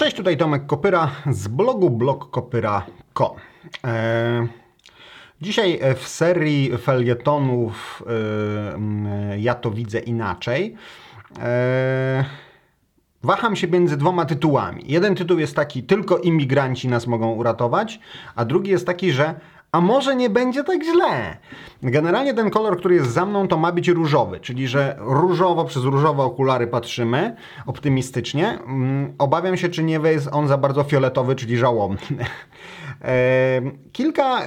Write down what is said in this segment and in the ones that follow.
Cześć, tutaj Tomek Kopyra z blogu blogkopyra.com. E, dzisiaj w serii felietonów e, Ja to widzę inaczej. E, waham się między dwoma tytułami. Jeden tytuł jest taki, tylko imigranci nas mogą uratować, a drugi jest taki, że a może nie będzie tak źle. Generalnie ten kolor, który jest za mną, to ma być różowy, czyli że różowo, przez różowe okulary patrzymy optymistycznie. Mm, obawiam się, czy nie jest on za bardzo fioletowy, czyli żałobny. Kilka,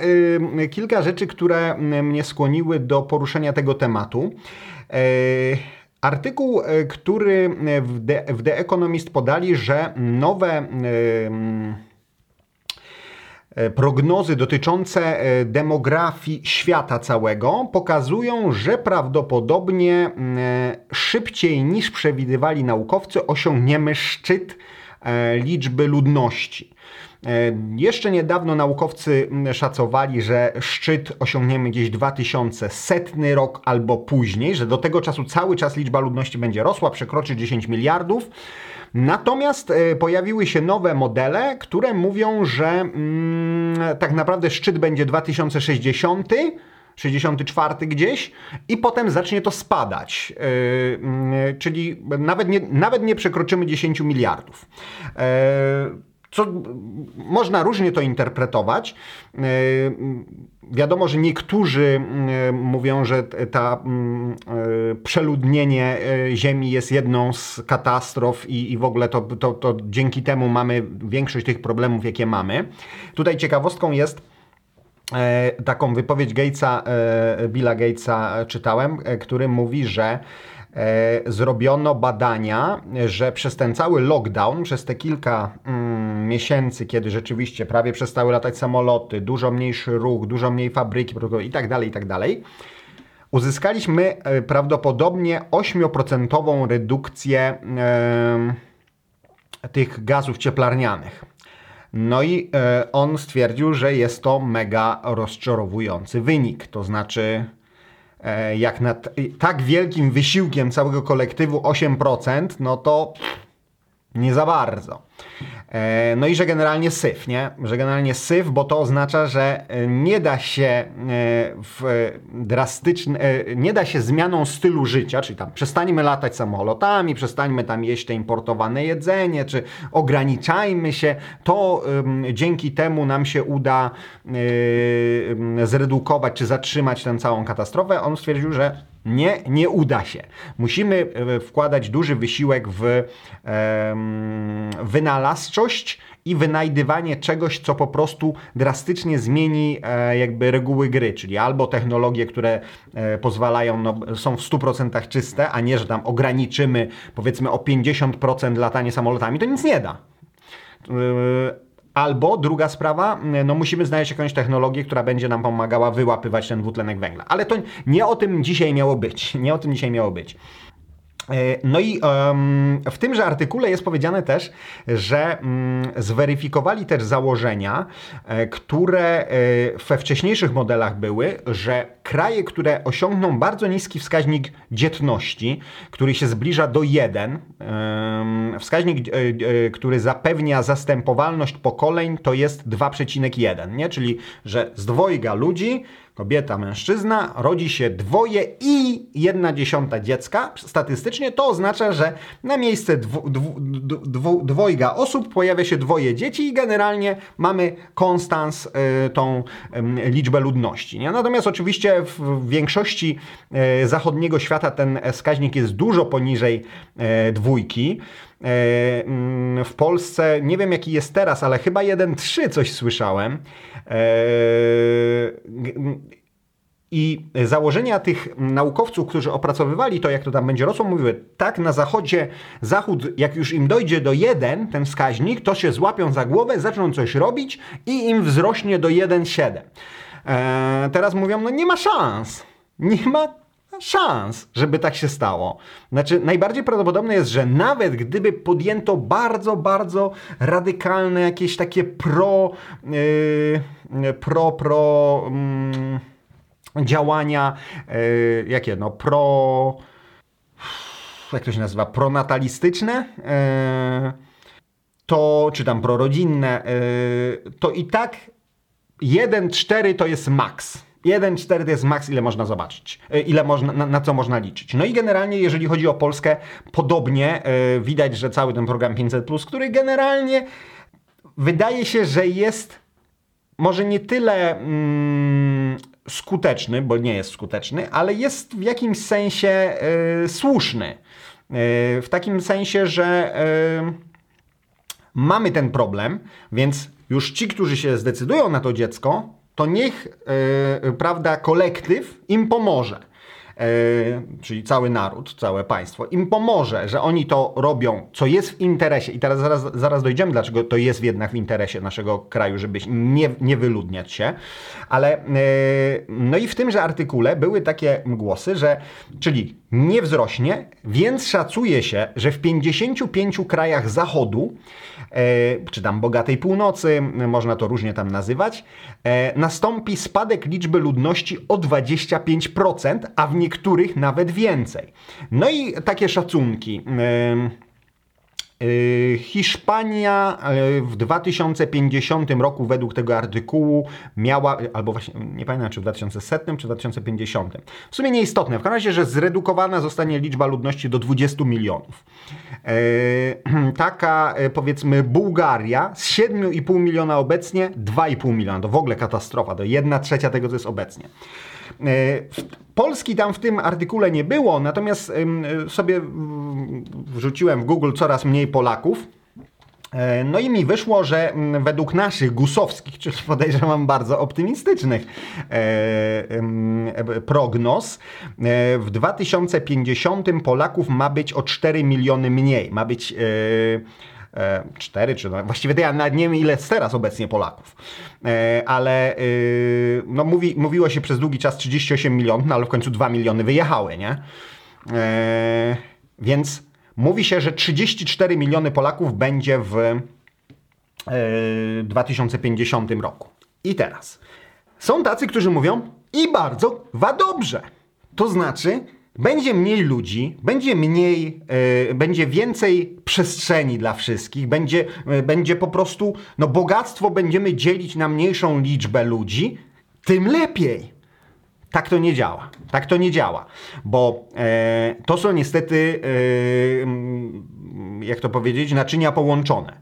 kilka rzeczy, które mnie skłoniły do poruszenia tego tematu. Artykuł, e, który w The, w The Economist podali, że nowe prognozy dotyczące e, demografii świata całego pokazują, że prawdopodobnie e, szybciej niż przewidywali naukowcy osiągniemy szczyt liczby ludności. Jeszcze niedawno naukowcy szacowali, że szczyt osiągniemy gdzieś 2100 rok albo później, że do tego czasu cały czas liczba ludności będzie rosła, przekroczy 10 miliardów. Natomiast e, pojawiły się nowe modele, które mówią, że mm, tak naprawdę szczyt będzie 2060. 64 gdzieś i potem zacznie to spadać. Yy, czyli nawet nie, nawet nie przekroczymy 10 miliardów. Yy, co można różnie to interpretować. E, wiadomo, że niektórzy e, mówią, że ta mm, e, przeludnienie Ziemi jest jedną z katastrof i, w ogóle to, to, to dzięki temu mamy większość tych problemów, jakie mamy. Tutaj ciekawostką jest, taką wypowiedź Gatesa, Billa Gatesa czytałem, który mówi, że zrobiono badania, że przez ten cały lockdown, przez te kilka mm, miesięcy, kiedy rzeczywiście prawie przestały latać samoloty, dużo mniejszy ruch, dużo mniej fabryki i tak dalej, i tak dalej, uzyskaliśmy e, prawdopodobnie 8% redukcję e, tych gazów cieplarnianych. No i e, on stwierdził, że jest to mega rozczarowujący wynik. To znaczy, e, jak nad tak wielkim wysiłkiem całego kolektywu 8%, no to nie za bardzo. E, no i że generalnie syf, nie? Że generalnie syf, bo to oznacza, że e, nie da się e, w drastyczny, nie da się zmianą stylu życia, czyli tam przestańmy latać samolotami, przestańmy tam jeść te importowane jedzenie, czy ograniczajmy się, to dzięki temu nam się uda zredukować, czy zatrzymać tę całą katastrofę. On stwierdził, że nie, nie uda się. Musimy e, wkładać duży wysiłek w wynalazczość i wynajdywanie czegoś, co po prostu drastycznie zmieni e, jakby reguły gry, czyli albo technologie, które e, pozwalają, no, są w 100% czyste, a nie, że tam ograniczymy powiedzmy o 50% latanie samolotami, to nic nie da. Albo druga sprawa, no musimy znaleźć jakąś technologię, która będzie nam pomagała wyłapywać ten dwutlenek węgla. Ale to nie o tym dzisiaj miało być. Nie o tym dzisiaj miało być. E, no i um, w tymże artykule jest powiedziane też, że um, zweryfikowali też założenia, e, które e, we wcześniejszych modelach były, że kraje, które osiągną bardzo niski wskaźnik dzietności, który się zbliża do 1, um, wskaźnik, e, e, który zapewnia zastępowalność pokoleń, to jest 2,1, nie? czyli że z dwojga ludzi kobieta, mężczyzna, rodzi się dwoje i jedna dziesiąta dziecka. Statystycznie to oznacza, że na miejsce dwu, dwu, dwojga osób pojawia się dwoje dzieci i generalnie mamy konstans, y, tą y, liczbę ludności. Nie? Natomiast oczywiście w większości y, zachodniego świata ten wskaźnik jest dużo poniżej y, dwójki. Mm, w Polsce, nie wiem jaki jest teraz, ale chyba 1,3 coś słyszałem. I założenia tych naukowców, którzy opracowywali to, jak to tam będzie rosło, mówiły, tak, na zachodzie, zachód, jak już im dojdzie do 1, ten wskaźnik, to się złapią za głowę, zaczną coś robić i im wzrośnie do 1,7. Eee, teraz mówią, no nie ma szans. Nie ma szans, żeby tak się stało. Znaczy, najbardziej prawdopodobne jest, że nawet gdyby podjęto bardzo, bardzo radykalne jakieś takie pro, yy, pro, pro yy, działania, yy, jakie no, pro, jak to się nazywa, pronatalistyczne, yy, to, czy tam prorodzinne, yy, to i tak 1,4 to jest maks. 1,4 to jest maks, ile można zobaczyć, ile można, na, na, co można liczyć. No i generalnie, jeżeli chodzi o Polskę, podobnie yy, widać, że cały ten program 500, który generalnie wydaje się, że jest może nie tyle mm, skuteczny, bo nie jest skuteczny, ale jest w jakimś sensie y, słuszny. Y, w takim sensie, że y, mamy ten problem, więc już ci, którzy się zdecydują na to dziecko, to niech, prawda, kolektyw im pomoże. E, czyli cały naród, całe państwo, im pomoże, że oni to robią, co jest w interesie. I teraz zaraz, zaraz dojdziemy, dlaczego to jest jednak w interesie naszego kraju, żeby nie, nie wyludniać się. Ale e, no i w tymże artykule były takie głosy, że czyli nie wzrośnie, więc szacuje się, że w 55 krajach Zachodu, e, czy tam bogatej północy, można to różnie tam nazywać, nastąpi spadek liczby ludności o 25%, a w niektórych nawet więcej. No i takie szacunki. Y, Hiszpania y, w 2050 roku według tego artykułu miała, albo właśnie nie pamiętam czy w 2100 czy 2050. W sumie nieistotne. W każdym razie, że zredukowana zostanie liczba ludności do 20 milionów. Y, taka powiedzmy Bułgaria z 7,5 miliona obecnie 2,5 miliona. To w ogóle katastrofa. To 1 trzecia tego, co jest obecnie. Polski tam w tym artykule nie było, natomiast sobie wrzuciłem w Google coraz mniej Polaków. E, no i mi wyszło, że według naszych gusowskich, czyli podejrzewam bardzo optymistycznych e, e, prognoz, w 2050 Polaków ma być o 4 miliony mniej. Ma być 4 czy no, właściwie ja nawet nie wiem ile jest teraz obecnie Polaków, ale no, mówi, mówiło się przez długi czas 38 milionów, no ale w końcu 2 miliony wyjechały, nie? Więc Mówi się, że 34 miliony Polaków będzie w 2050 e, roku. I teraz są tacy, którzy mówią i bardzo wa dobrze. To znaczy, będzie mniej ludzi, będzie mniej, yy, będzie więcej przestrzeni dla wszystkich, będzie, yy, będzie po prostu, no bogactwo będziemy dzielić na mniejszą liczbę ludzi, tym lepiej. Tak to nie działa. Tak to nie działa, bo e, to są niestety, e, jak to powiedzieć, naczynia połączone.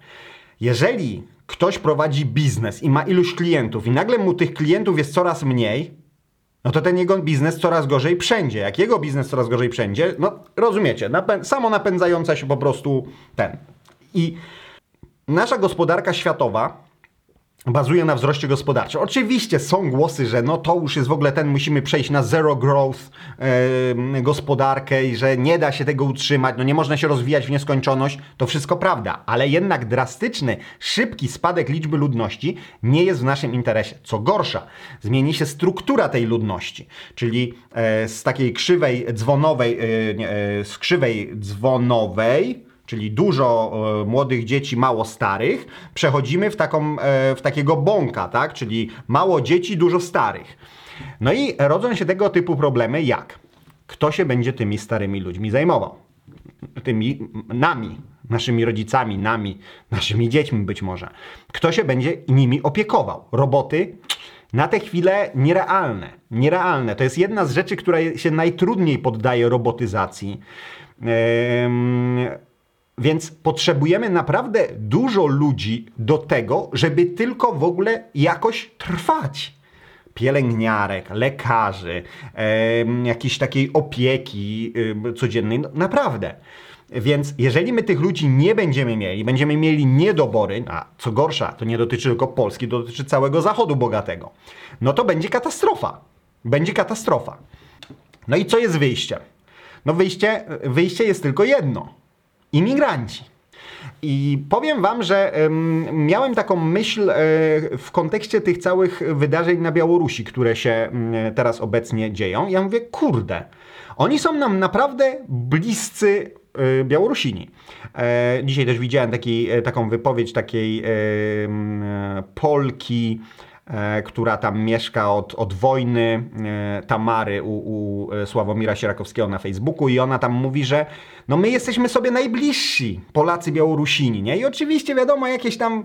Jeżeli ktoś prowadzi biznes i ma iluś klientów i nagle mu tych klientów jest coraz mniej, no to ten jego biznes coraz gorzej przędzie. Jak jego biznes coraz gorzej przędzie, no rozumiecie, napę samo napędzająca się po prostu ten. I nasza gospodarka światowa bazuje na wzroście gospodarczym. Oczywiście są głosy, że no to już jest w ogóle ten, musimy przejść na zero growth yy, gospodarkę i że nie da się tego utrzymać, no nie można się rozwijać w nieskończoność. To wszystko prawda, ale jednak drastyczny, szybki spadek liczby ludności nie jest w naszym interesie. Co gorsza, zmieni się struktura tej ludności, czyli yy, z takiej krzywej dzwonowej, yy, z krzywej dzwonowej, czyli dużo e, młodych dzieci, mało starych, przechodzimy w, taką, e, w takiego bąka, tak? czyli mało dzieci, dużo starych. No i rodzą się tego typu problemy jak? Kto się będzie tymi starymi ludźmi zajmował? Tymi nami, naszymi rodzicami, nami, naszymi dziećmi być może. Kto się będzie nimi opiekował? Roboty? Na tę chwilę nierealne. Nierealne. To jest jedna z rzeczy, która się najtrudniej poddaje robotyzacji. Więc potrzebujemy naprawdę dużo ludzi do tego, żeby tylko w ogóle jakoś trwać. Pielęgniarek, lekarzy, e, jakiejś takiej opieki e, codziennej. No, naprawdę. Więc jeżeli my tych ludzi nie będziemy mieli, będziemy mieli niedobory, a co gorsza, to nie dotyczy tylko Polski, dotyczy całego Zachodu bogatego, no to będzie katastrofa. Będzie katastrofa. No i co jest wyjście? No wyjście, wyjście jest tylko jedno imigranci. I powiem Wam, że miałem taką myśl e, w kontekście tych całych wydarzeń na Białorusi, które się teraz obecnie dzieją. Ja mówię, kurde, oni są nam naprawdę bliscy e, Białorusini. E, dzisiaj też widziałem taki, taką wypowiedź takiej Polki, e, która tam mieszka od, od wojny e, Tamary u, u e, Sławomira Sierakowskiego na Facebooku i ona tam mówi, że no my jesteśmy sobie najbliżsi, Polacy Białorusini, nie? I oczywiście wiadomo, jakieś tam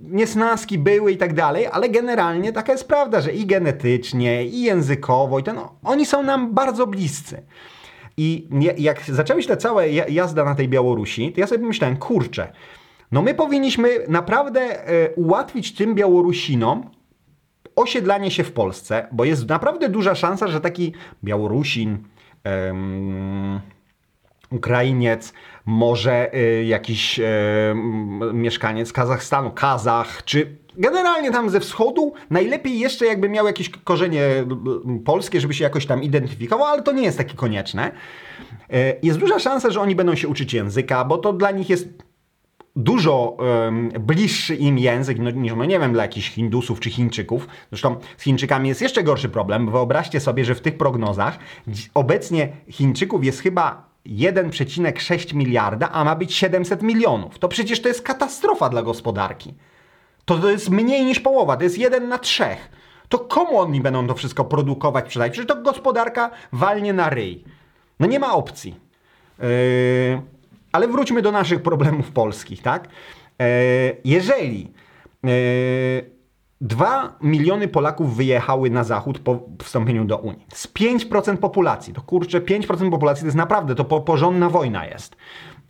niesnaski były i tak dalej, ale generalnie taka jest prawda, że i genetycznie, i językowo, i ten, no, oni są nam bardzo bliscy. I jak zaczęły się te całe jazda na tej Białorusi, to ja sobie pomyślałem, kurczę, no my powinniśmy naprawdę e, ułatwić tym Białorusinom osiedlanie się w Polsce, bo jest naprawdę duża szansa, że taki Białorusin, um, Ukrainiec, może y, jakiś y, mieszkaniec Kazachstanu, Kazach, czy generalnie tam ze wschodu, najlepiej jeszcze jakby miał jakieś korzenie polskie, żeby się jakoś tam identyfikował, ale to nie jest takie konieczne. Y, jest duża szansa, że oni będą się uczyć języka, bo to dla nich jest dużo um, bliższy im język no, niż, no nie wiem, dla jakichś Hindusów czy Chińczyków. Zresztą z Chińczykami jest jeszcze gorszy problem. Wyobraźcie sobie, że w tych prognozach obecnie Chińczyków jest chyba 1,6 miliarda, a ma być 700 milionów. To przecież to jest katastrofa dla gospodarki. To, to jest mniej niż połowa, to jest 1 na 3. To komu oni będą to wszystko produkować, sprzedać? Przecież to gospodarka walnie na ryj. No nie ma opcji. Yy, ale wróćmy do naszych problemów polskich, tak? Yy, jeżeli yy, 2 miliony Polaków wyjechały na zachód po wstąpieniu do Unii. Z 5% populacji. To kurczę, 5% populacji to jest naprawdę, to porządna wojna jest.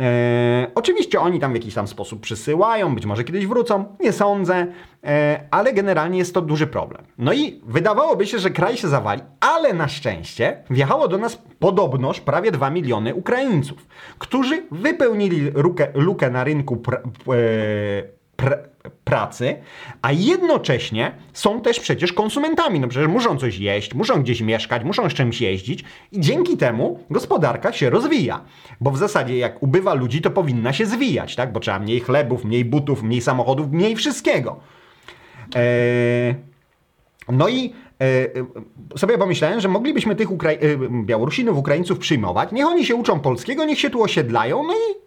E, oczywiście oni tam w jakiś tam sposób przysyłają, być może kiedyś wrócą, nie sądzę, e, ale generalnie jest to duży problem. No i wydawałoby się, że kraj się zawali, ale na szczęście wjechało do nas podobnoż prawie 2 miliony Ukraińców, którzy wypełnili lukę, lukę na rynku pra, e, pra, pracy, a jednocześnie są też przecież konsumentami. No przecież muszą coś jeść, muszą gdzieś mieszkać, muszą z czymś jeździć i dzięki temu gospodarka się rozwija. Bo w zasadzie jak ubywa ludzi, to powinna się zwijać, tak? Bo trzeba mniej chlebów, mniej butów, mniej samochodów, mniej wszystkiego. Eee, no i e, sobie pomyślałem, że moglibyśmy tych e, Białorusinów, Ukraińców przyjmować. Niech oni się uczą polskiego, niech się tu osiedlają, no i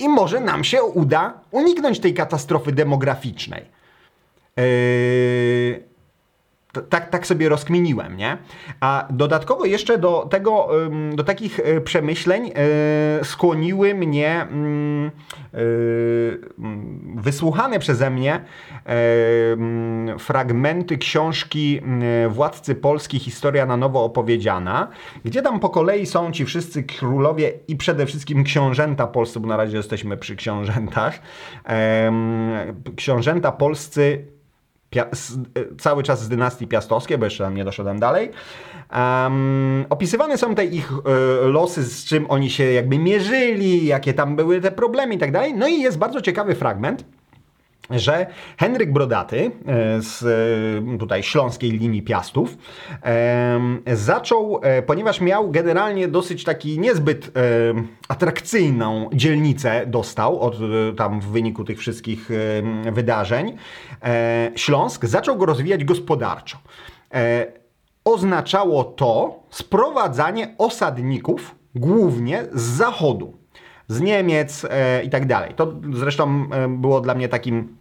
i może nam się uda uniknąć tej katastrofy demograficznej. Yy, tak, tak sobie rozkminiłem, nie? A dodatkowo jeszcze do tego, do takich e, przemyśleń e, skłoniły mnie mm, e, mm, wysłuchane przeze mnie mm, fragmenty książki Władcy Polski Historia na nowo opowiedziana, gdzie tam po kolei są ci wszyscy królowie i przede wszystkim książęta polscy, bo na razie jesteśmy przy książętach. Książęta polscy E, cały czas z dynastii piastowskiej, bo jeszcze tam nie doszedłem dalej. Um, opisywane są te ich y, losy, z czym oni się jakby mierzyli, jakie tam były te problemy i tak dalej. No i jest bardzo ciekawy fragment, że Henryk Brodaty e, z tutaj śląskiej linii Piastów zaczął, ponieważ miał generalnie dosyć taki niezbyt atrakcyjną dzielnicę dostał od tam w wyniku tych wszystkich wydarzeń, e, Śląsk zaczął go rozwijać gospodarczo. E, oznaczało to sprowadzanie osadników głównie z zachodu z Niemiec e, i tak dalej. To zresztą e, było dla mnie takim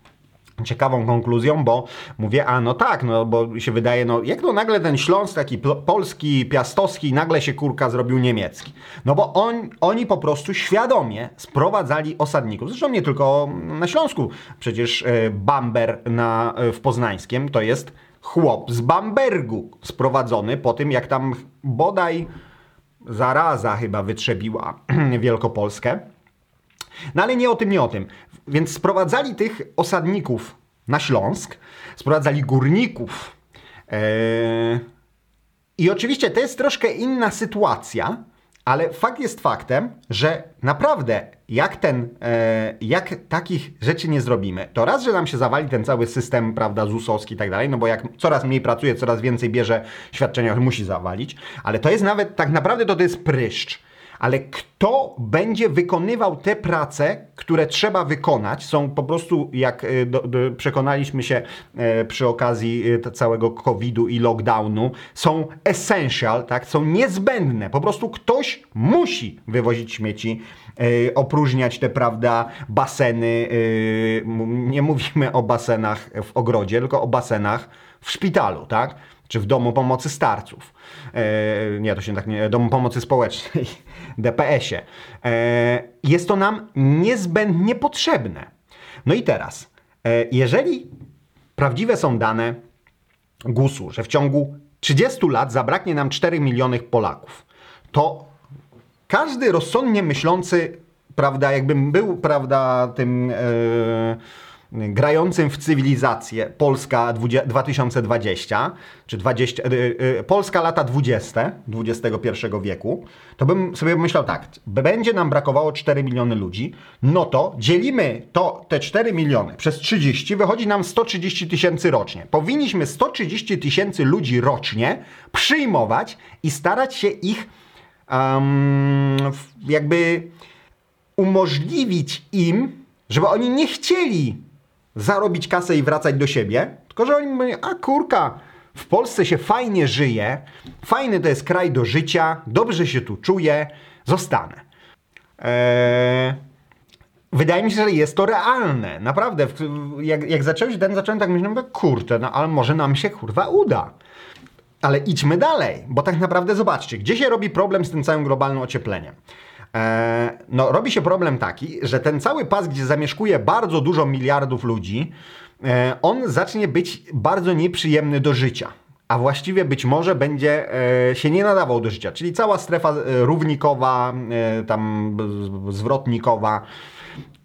ciekawą konkluzją, bo mówię, a no tak, no bo się wydaje, no jak to nagle ten Śląsk taki polski, piastowski, nagle się kurka zrobił niemiecki. No bo on, oni po prostu świadomie sprowadzali osadników. Zresztą nie tylko na Śląsku. Przecież e, Bamber na, e, w Poznańskiem to jest chłop z Bambergu sprowadzony po tym, jak tam bodaj zaraza chyba wytrzebiła Wielkopolskę. No ale nie o tym, nie o tym. Więc sprowadzali tych osadników na Śląsk, sprowadzali górników. Eee... I oczywiście to jest troszkę inna sytuacja, ale fakt jest faktem, że naprawdę jak ten, e, jak takich rzeczy nie zrobimy, to raz, że nam się zawali ten cały system, prawda, ZUS-owski i tak dalej, no bo jak coraz mniej pracuje, coraz więcej bierze świadczenia, musi zawalić, ale to jest nawet, tak naprawdę to, to jest pryszcz. Ale kto będzie wykonywał te prace, które trzeba wykonać, są po prostu, jak e, do, do, przekonaliśmy się e, przy okazji e, całego COVID-u i lockdownu, są essential, tak? są niezbędne. Po prostu ktoś musi wywozić śmieci, opróżniać te, prawda, baseny. Nie mówimy o basenach w ogrodzie, tylko o basenach w szpitalu, tak? Czy w Domu Pomocy Starców. E, nie, to się tak nie, Domu Pomocy Społecznej, DPS-ie. E, jest to nam niezbędnie potrzebne. No i teraz, e, jeżeli prawdziwe są dane GUS-u, że w ciągu 30 lat zabraknie nam 4 miliony Polaków, to każdy rozsądnie myślący, prawda, jakbym był, prawda, tym... E, grającym w cywilizację Polska 2020, czy 20, y, y, Polska lata 20 XXI wieku, to bym sobie myślał tak, będzie nam brakowało 4 miliony ludzi, no to dzielimy to, te 4 miliony przez 30, wychodzi nam 130 tysięcy rocznie. Powinniśmy 130 tysięcy ludzi rocznie przyjmować i starać się ich um, jakby umożliwić im, żeby oni nie chcieli zarobić kasę i wracać do siebie, tylko że oni mówią, a kurka, w Polsce się fajnie żyje, fajny to jest kraj do życia, dobrze się tu czuję, zostanę. Eee, wydaje mi się, że jest to realne. Naprawdę, jak, jak zacząłem się ten, zacząłem tak myśleć, no kurczę, no ale może nam się kurwa uda. Ale idźmy dalej, bo tak naprawdę zobaczcie, gdzie się robi problem z tym całym globalnym ociepleniem. E, no, robi się problem taki, że ten cały pas, gdzie zamieszkuje bardzo dużo miliardów ludzi, e, on zacznie być bardzo nieprzyjemny do życia. A właściwie być może będzie e, się nie nadawał do życia. Czyli cała strefa równikowa, tam zwrotnikowa.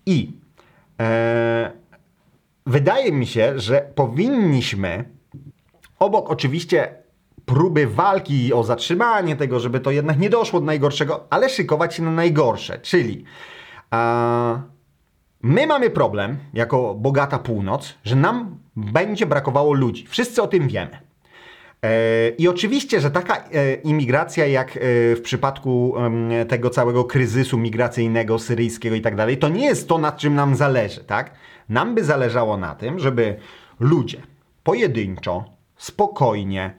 I wydaje mi się, że powinniśmy obok oczywiście próby walki o zatrzymanie tego, żeby to jednak nie doszło do najgorszego, ale szykować się na najgorsze. Czyli a, my mamy problem, jako bogata północ, że nam będzie brakowało ludzi. Wszyscy o tym wiemy. E, I oczywiście, że taka e, imigracja, jak e, w przypadku tego całego kryzysu migracyjnego, syryjskiego i tak dalej, to nie jest to, na czym nam zależy, tak? Nam by zależało na tym, żeby ludzie pojedynczo, spokojnie,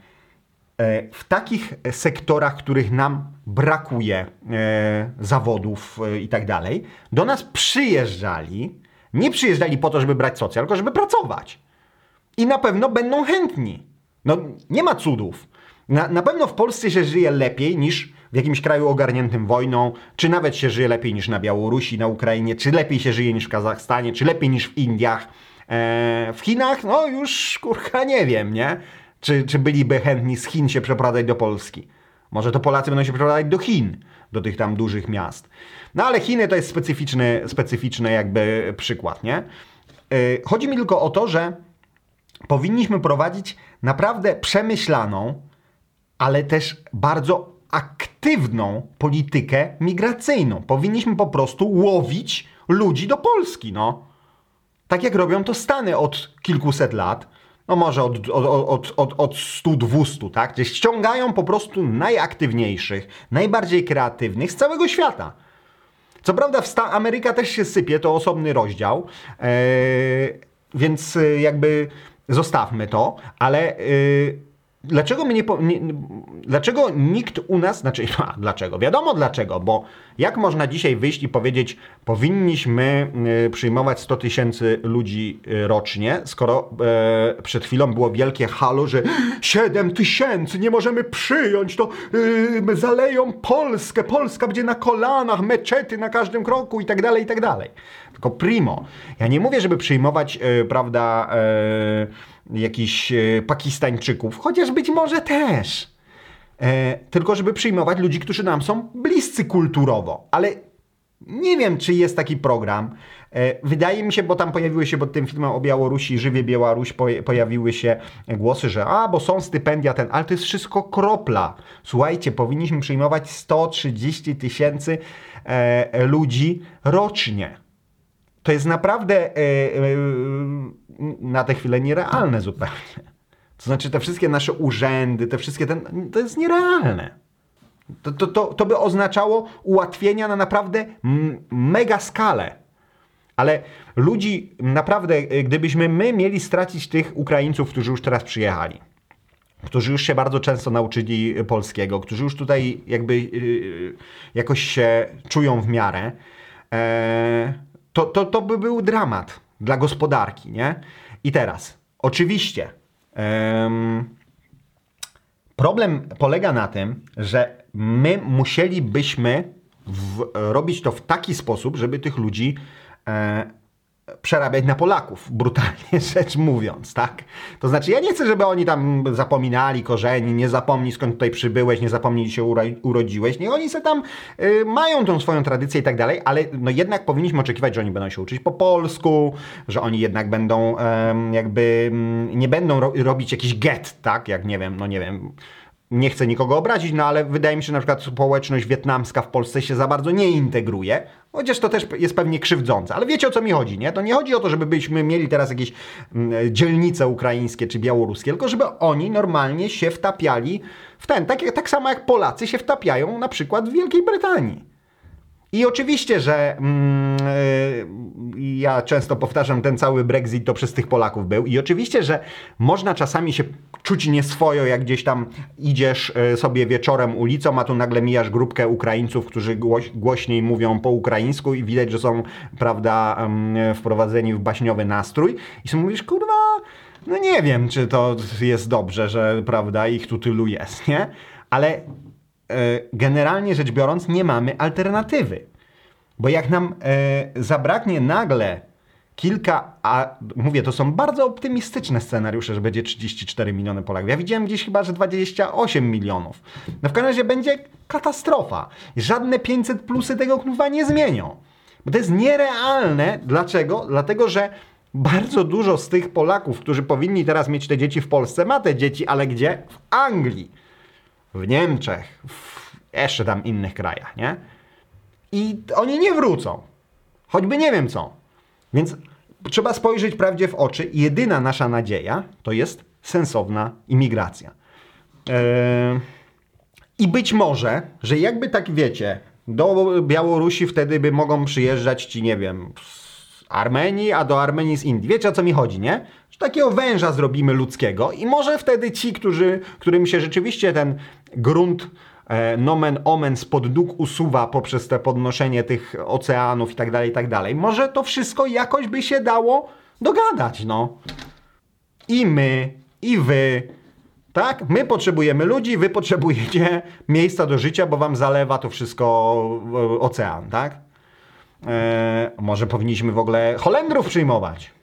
w takich sektorach, których nam brakuje e, zawodów e, i tak dalej, do nas przyjeżdżali, nie przyjeżdżali po to, żeby brać socjal, tylko żeby pracować. I na pewno będą chętni. No, nie ma cudów. Na, na pewno w Polsce się żyje lepiej niż w jakimś kraju ogarniętym wojną, czy nawet się żyje lepiej niż na Białorusi, na Ukrainie, czy lepiej się żyje niż w Kazachstanie, czy lepiej niż w Indiach. E, w Chinach, no już kurka nie wiem, nie? Czy, czy byliby chętni z Chin się przeprowadzać do Polski? Może to Polacy będą się przeprowadzać do Chin, do tych tam dużych miast. No ale Chiny to jest specyficzny, specyficzny jakby przykład, nie? Yy, chodzi mi tylko o to, że powinniśmy prowadzić naprawdę przemyślaną, ale też bardzo aktywną politykę migracyjną. Powinniśmy po prostu łowić ludzi do Polski, no. Tak jak robią to Stany od kilkuset lat no może od, od, od, od, od 100-200, tak? Gdzie ściągają po prostu najaktywniejszych, najbardziej kreatywnych z całego świata. Co prawda w Sta Ameryka też się sypie, to osobny rozdział, yy, więc yy, jakby zostawmy to, ale yy, Dlaczego, my nie, nie, dlaczego nikt u nas, znaczy, a, dlaczego? Wiadomo dlaczego, bo jak można dzisiaj wyjść i powiedzieć, powinniśmy y, przyjmować 100 tysięcy ludzi y, rocznie, skoro y, przed chwilą było wielkie halo, że 7 tysięcy nie możemy przyjąć, to y, zaleją Polskę, Polska będzie na kolanach, meczety na każdym kroku i tak dalej, i tak dalej. Tylko primo. Ja nie mówię, żeby przyjmować, y, prawda, y, jakichś e, Pakistańczyków, chociaż być może też. E, tylko żeby przyjmować ludzi, którzy nam są bliscy kulturowo. Ale nie wiem, czy jest taki program. Wydaje mi się, bo tam pojawiły się pod tym filmem o Białorusi, Żywie Białoruś, pojawiły się głosy, że a, bo są stypendia ten, ale to jest wszystko kropla. Słuchajcie, powinniśmy przyjmować 130 tysięcy ludzi rocznie. To jest naprawdę e, e, na tę chwilę nierealne zupełnie. To znaczy te wszystkie nasze urzędy, te wszystkie ten, to jest nierealne. To, to, to, to by oznaczało ułatwienia na naprawdę mega skalę. Ale ludzi, naprawdę, y, gdybyśmy my mieli stracić tych Ukraińców, którzy już teraz przyjechali, którzy już się bardzo często nauczyli polskiego, którzy już tutaj jakby yy, jakoś się czują w miarę, e, to, to, to by był dramat dla gospodarki, nie? I teraz, oczywiście, em, problem polega na tym, że my musielibyśmy w, robić to w taki sposób, żeby tych ludzi e, przerabiać na Polaków, brutalnie rzecz mówiąc, tak? To znaczy, ja nie chcę, żeby oni tam zapominali korzeni, nie zapomnij skąd tutaj przybyłeś, nie zapomnij się uro urodziłeś, niech oni se tam y, mają tą swoją tradycję i tak dalej, ale no jednak powinniśmy oczekiwać, że oni będą się uczyć po polsku, że oni jednak będą y, jakby y, nie będą ro robić jakiś get, tak? Jak nie wiem, no nie wiem, nie chcę nikogo obrazić, no ale wydaje mi się, że na przykład społeczność wietnamska w Polsce się za bardzo nie integruje, chociaż to też jest pewnie krzywdzące. Ale wiecie o co mi chodzi, nie? To nie chodzi o to, żebyśmy mieli teraz jakieś mm, dzielnice ukraińskie czy białoruskie, tylko żeby oni normalnie się wtapiali w ten, tak, tak samo jak Polacy się wtapiają na przykład w Wielkiej Brytanii. I oczywiście, że mm, yy, ja często powtarzam, ten cały Brexit to przez tych Polaków był. I oczywiście, że można czasami się czuć nieswojo, jak gdzieś tam idziesz yy, sobie wieczorem ulicą, a tu nagle mijasz grupkę Ukraińców, którzy głoś, głośniej mówią po ukraińsku i widać, że są, prawda, yy, wprowadzeni w baśniowy nastrój. I sobie mówisz, kurwa, no nie wiem, czy to jest dobrze, że, prawda, ich tu tylu jest, nie? Ale generalnie rzecz biorąc, nie mamy alternatywy. Bo jak nam e, zabraknie nagle kilka, a mówię, to są bardzo optymistyczne scenariusze, że będzie 34 miliony Polaków. Ja widziałem gdzieś chyba, że 28 milionów. No w każdym razie będzie katastrofa. Żadne 500 plusy tego kurwa nie zmienią. Bo to jest nierealne. Dlaczego? Dlatego, że bardzo dużo z tych Polaków, którzy powinni teraz mieć te dzieci w Polsce, ma te dzieci, ale gdzie? W Anglii w Niemczech, w jeszcze tam innych krajach, nie? I oni nie wrócą. Choćby nie wiem co. Więc trzeba spojrzeć prawdzie w oczy. Jedyna nasza nadzieja to jest sensowna imigracja. Eee, I być może, że jakby tak wiecie, do Białorusi wtedy by mogą przyjeżdżać ci, nie wiem, z Armenii, a do Armenii z Indii. Wiecie o co mi chodzi, nie? Takiego węża zrobimy ludzkiego i może wtedy ci, którzy, którym się rzeczywiście ten grunt e, nomen omen spod nóg usuwa poprzez te podnoszenie tych oceanów i tak dalej, i tak dalej. Może to wszystko jakoś by się dało dogadać, no. I my, i wy, tak? My potrzebujemy ludzi, wy potrzebujecie miejsca do życia, bo wam zalewa to wszystko ocean, tak? Eee, może powinniśmy w ogóle Holendrów przyjmować.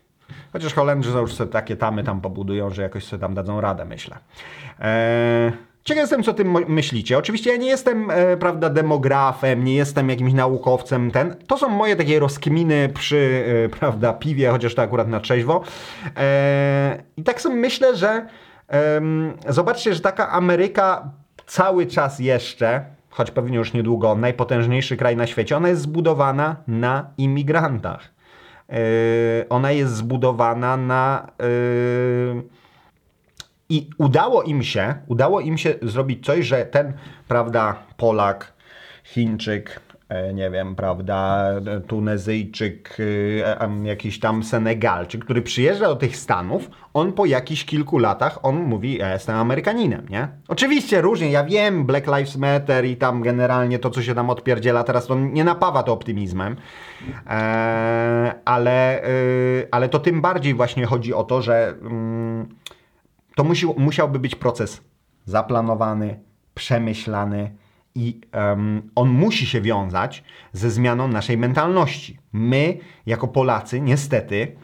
Chociaż Holendrzy już sobie takie tamy tam pobudują, że jakoś sobie tam dadzą radę, myślę. Eee, Ciekaw jestem, co tym myślicie. Oczywiście ja nie jestem, e, prawda, demografem, nie jestem jakimś naukowcem, ten. To są moje takie rozkminy przy, e, prawda, piwie, chociaż to akurat na trzeźwo. E, I tak sobie myślę, że zobaczcie, że taka Ameryka cały czas jeszcze, choć pewnie już niedługo, najpotężniejszy kraj na świecie, ona jest zbudowana na imigrantach. Ona jest zbudowana na i udało im się, udało im się zrobić coś, że ten, prawda, Polak, Chińczyk, nie wiem, prawda, Tunezyjczyk, e, jakiś tam Senegalczyk, który przyjeżdża do tych Stanów, on po jakichś kilku latach, on mówi, ja jestem Amerykaninem, nie? Oczywiście różnie, ja wiem, Black Lives Matter i tam generalnie to, co się tam odpierdziela teraz, to nie napawa to optymizmem, eee, ale, yy, ale to tym bardziej właśnie chodzi o to, że... Yy, to musi, musiałby być proces zaplanowany, przemyślany i um, on musi się wiązać ze zmianą naszej mentalności. My, jako Polacy, niestety,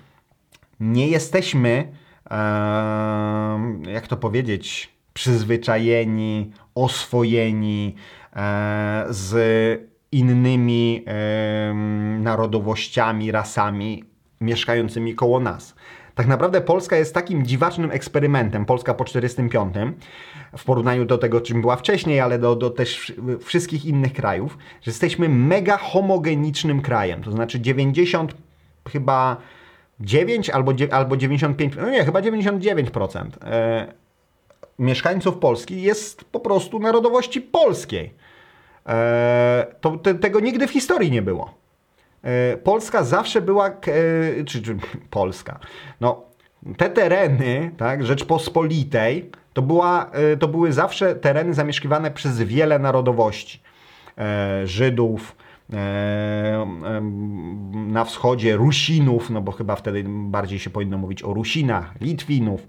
nie jesteśmy, um, jak to powiedzieć, przyzwyczajeni, oswojeni e, z innymi narodowościami, rasami mieszkającymi koło nas. Tak naprawdę Polska jest takim dziwacznym eksperymentem, Polska po 45, w porównaniu do tego, czym była wcześniej, ale do, do też wszystkich innych krajów, że jesteśmy mega homogenicznym krajem. To znaczy 90 chyba 9 albo, albo 95, no nie, chyba 99% e, mieszkańców Polski jest po prostu narodowości polskiej. E, to, te, tego nigdy w historii nie było. E, Polska zawsze była, e, czy, czy Polska, no te tereny, tak, Rzeczpospolitej, to, była, e, to były zawsze tereny zamieszkiwane przez wiele narodowości. Żydów, na wschodzie Rusinów, no bo chyba wtedy bardziej się powinno mówić o Rusinach, Litwinów,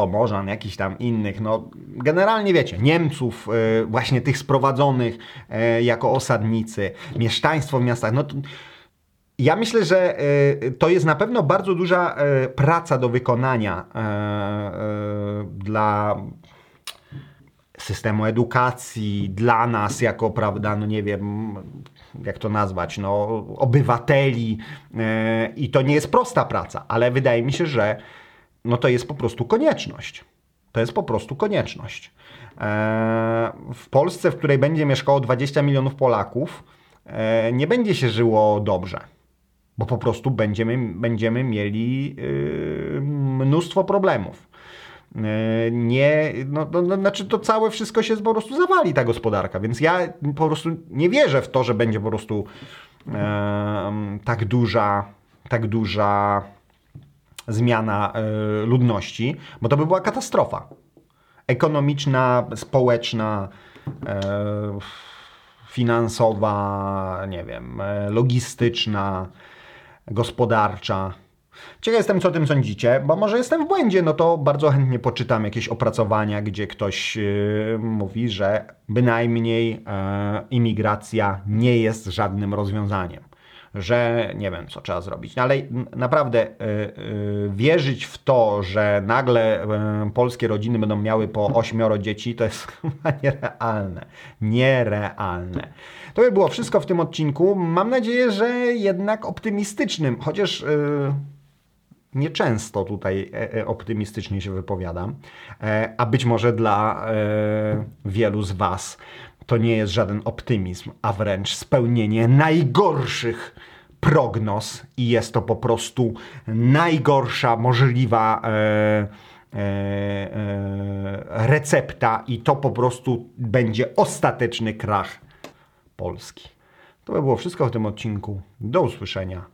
Pomorzan, jakichś tam innych, no generalnie wiecie, Niemców, e, właśnie tych sprowadzonych e, jako osadnicy, mieszczaństwo w miastach, no to ja myślę, że e, to jest na pewno bardzo duża praca do wykonania dla systemu edukacji, dla nas jako, prawda, no nie wiem, jak to nazwać, no, obywateli i to nie jest prosta praca, ale wydaje mi się, że no to jest po prostu konieczność. To jest po prostu konieczność. E, w Polsce, w której będzie mieszkało 20 milionów Polaków, e, nie będzie się żyło dobrze, bo po prostu będziemy, będziemy mieli y, mnóstwo problemów. E, Nie, no, no, no, znaczy to całe wszystko się po prostu zawali, ta gospodarka, więc ja po prostu nie wierzę w to, że będzie po prostu e, tak duża, tak duża zmiana e, ludności, bo to by była katastrofa. Ekonomiczna, społeczna, e, finansowa, nie wiem, e, logistyczna, gospodarcza. Ciekaw jestem, co o tym sądzicie, bo może jestem w błędzie, no to bardzo chętnie poczytam jakieś opracowania, gdzie ktoś yy, mówi, że bynajmniej e, imigracja nie jest żadnym rozwiązaniem. Że nie wiem, co trzeba zrobić. No ale naprawdę y, y, wierzyć w to, że nagle y, polskie rodziny będą miały po ośmioro dzieci, to jest chyba nierealne. Nierealne. To by było wszystko w tym odcinku. Mam nadzieję, że jednak optymistycznym, chociaż. nieczęsto tutaj e, e, optymistycznie się wypowiadam, e, a być może dla wielu z Was to nie jest żaden optymizm, a wręcz spełnienie najgorszych prognoz i jest to po prostu najgorsza możliwa e, e, e, recepta i to po prostu będzie ostateczny krach Polski. To by było wszystko w tym odcinku. Do usłyszenia.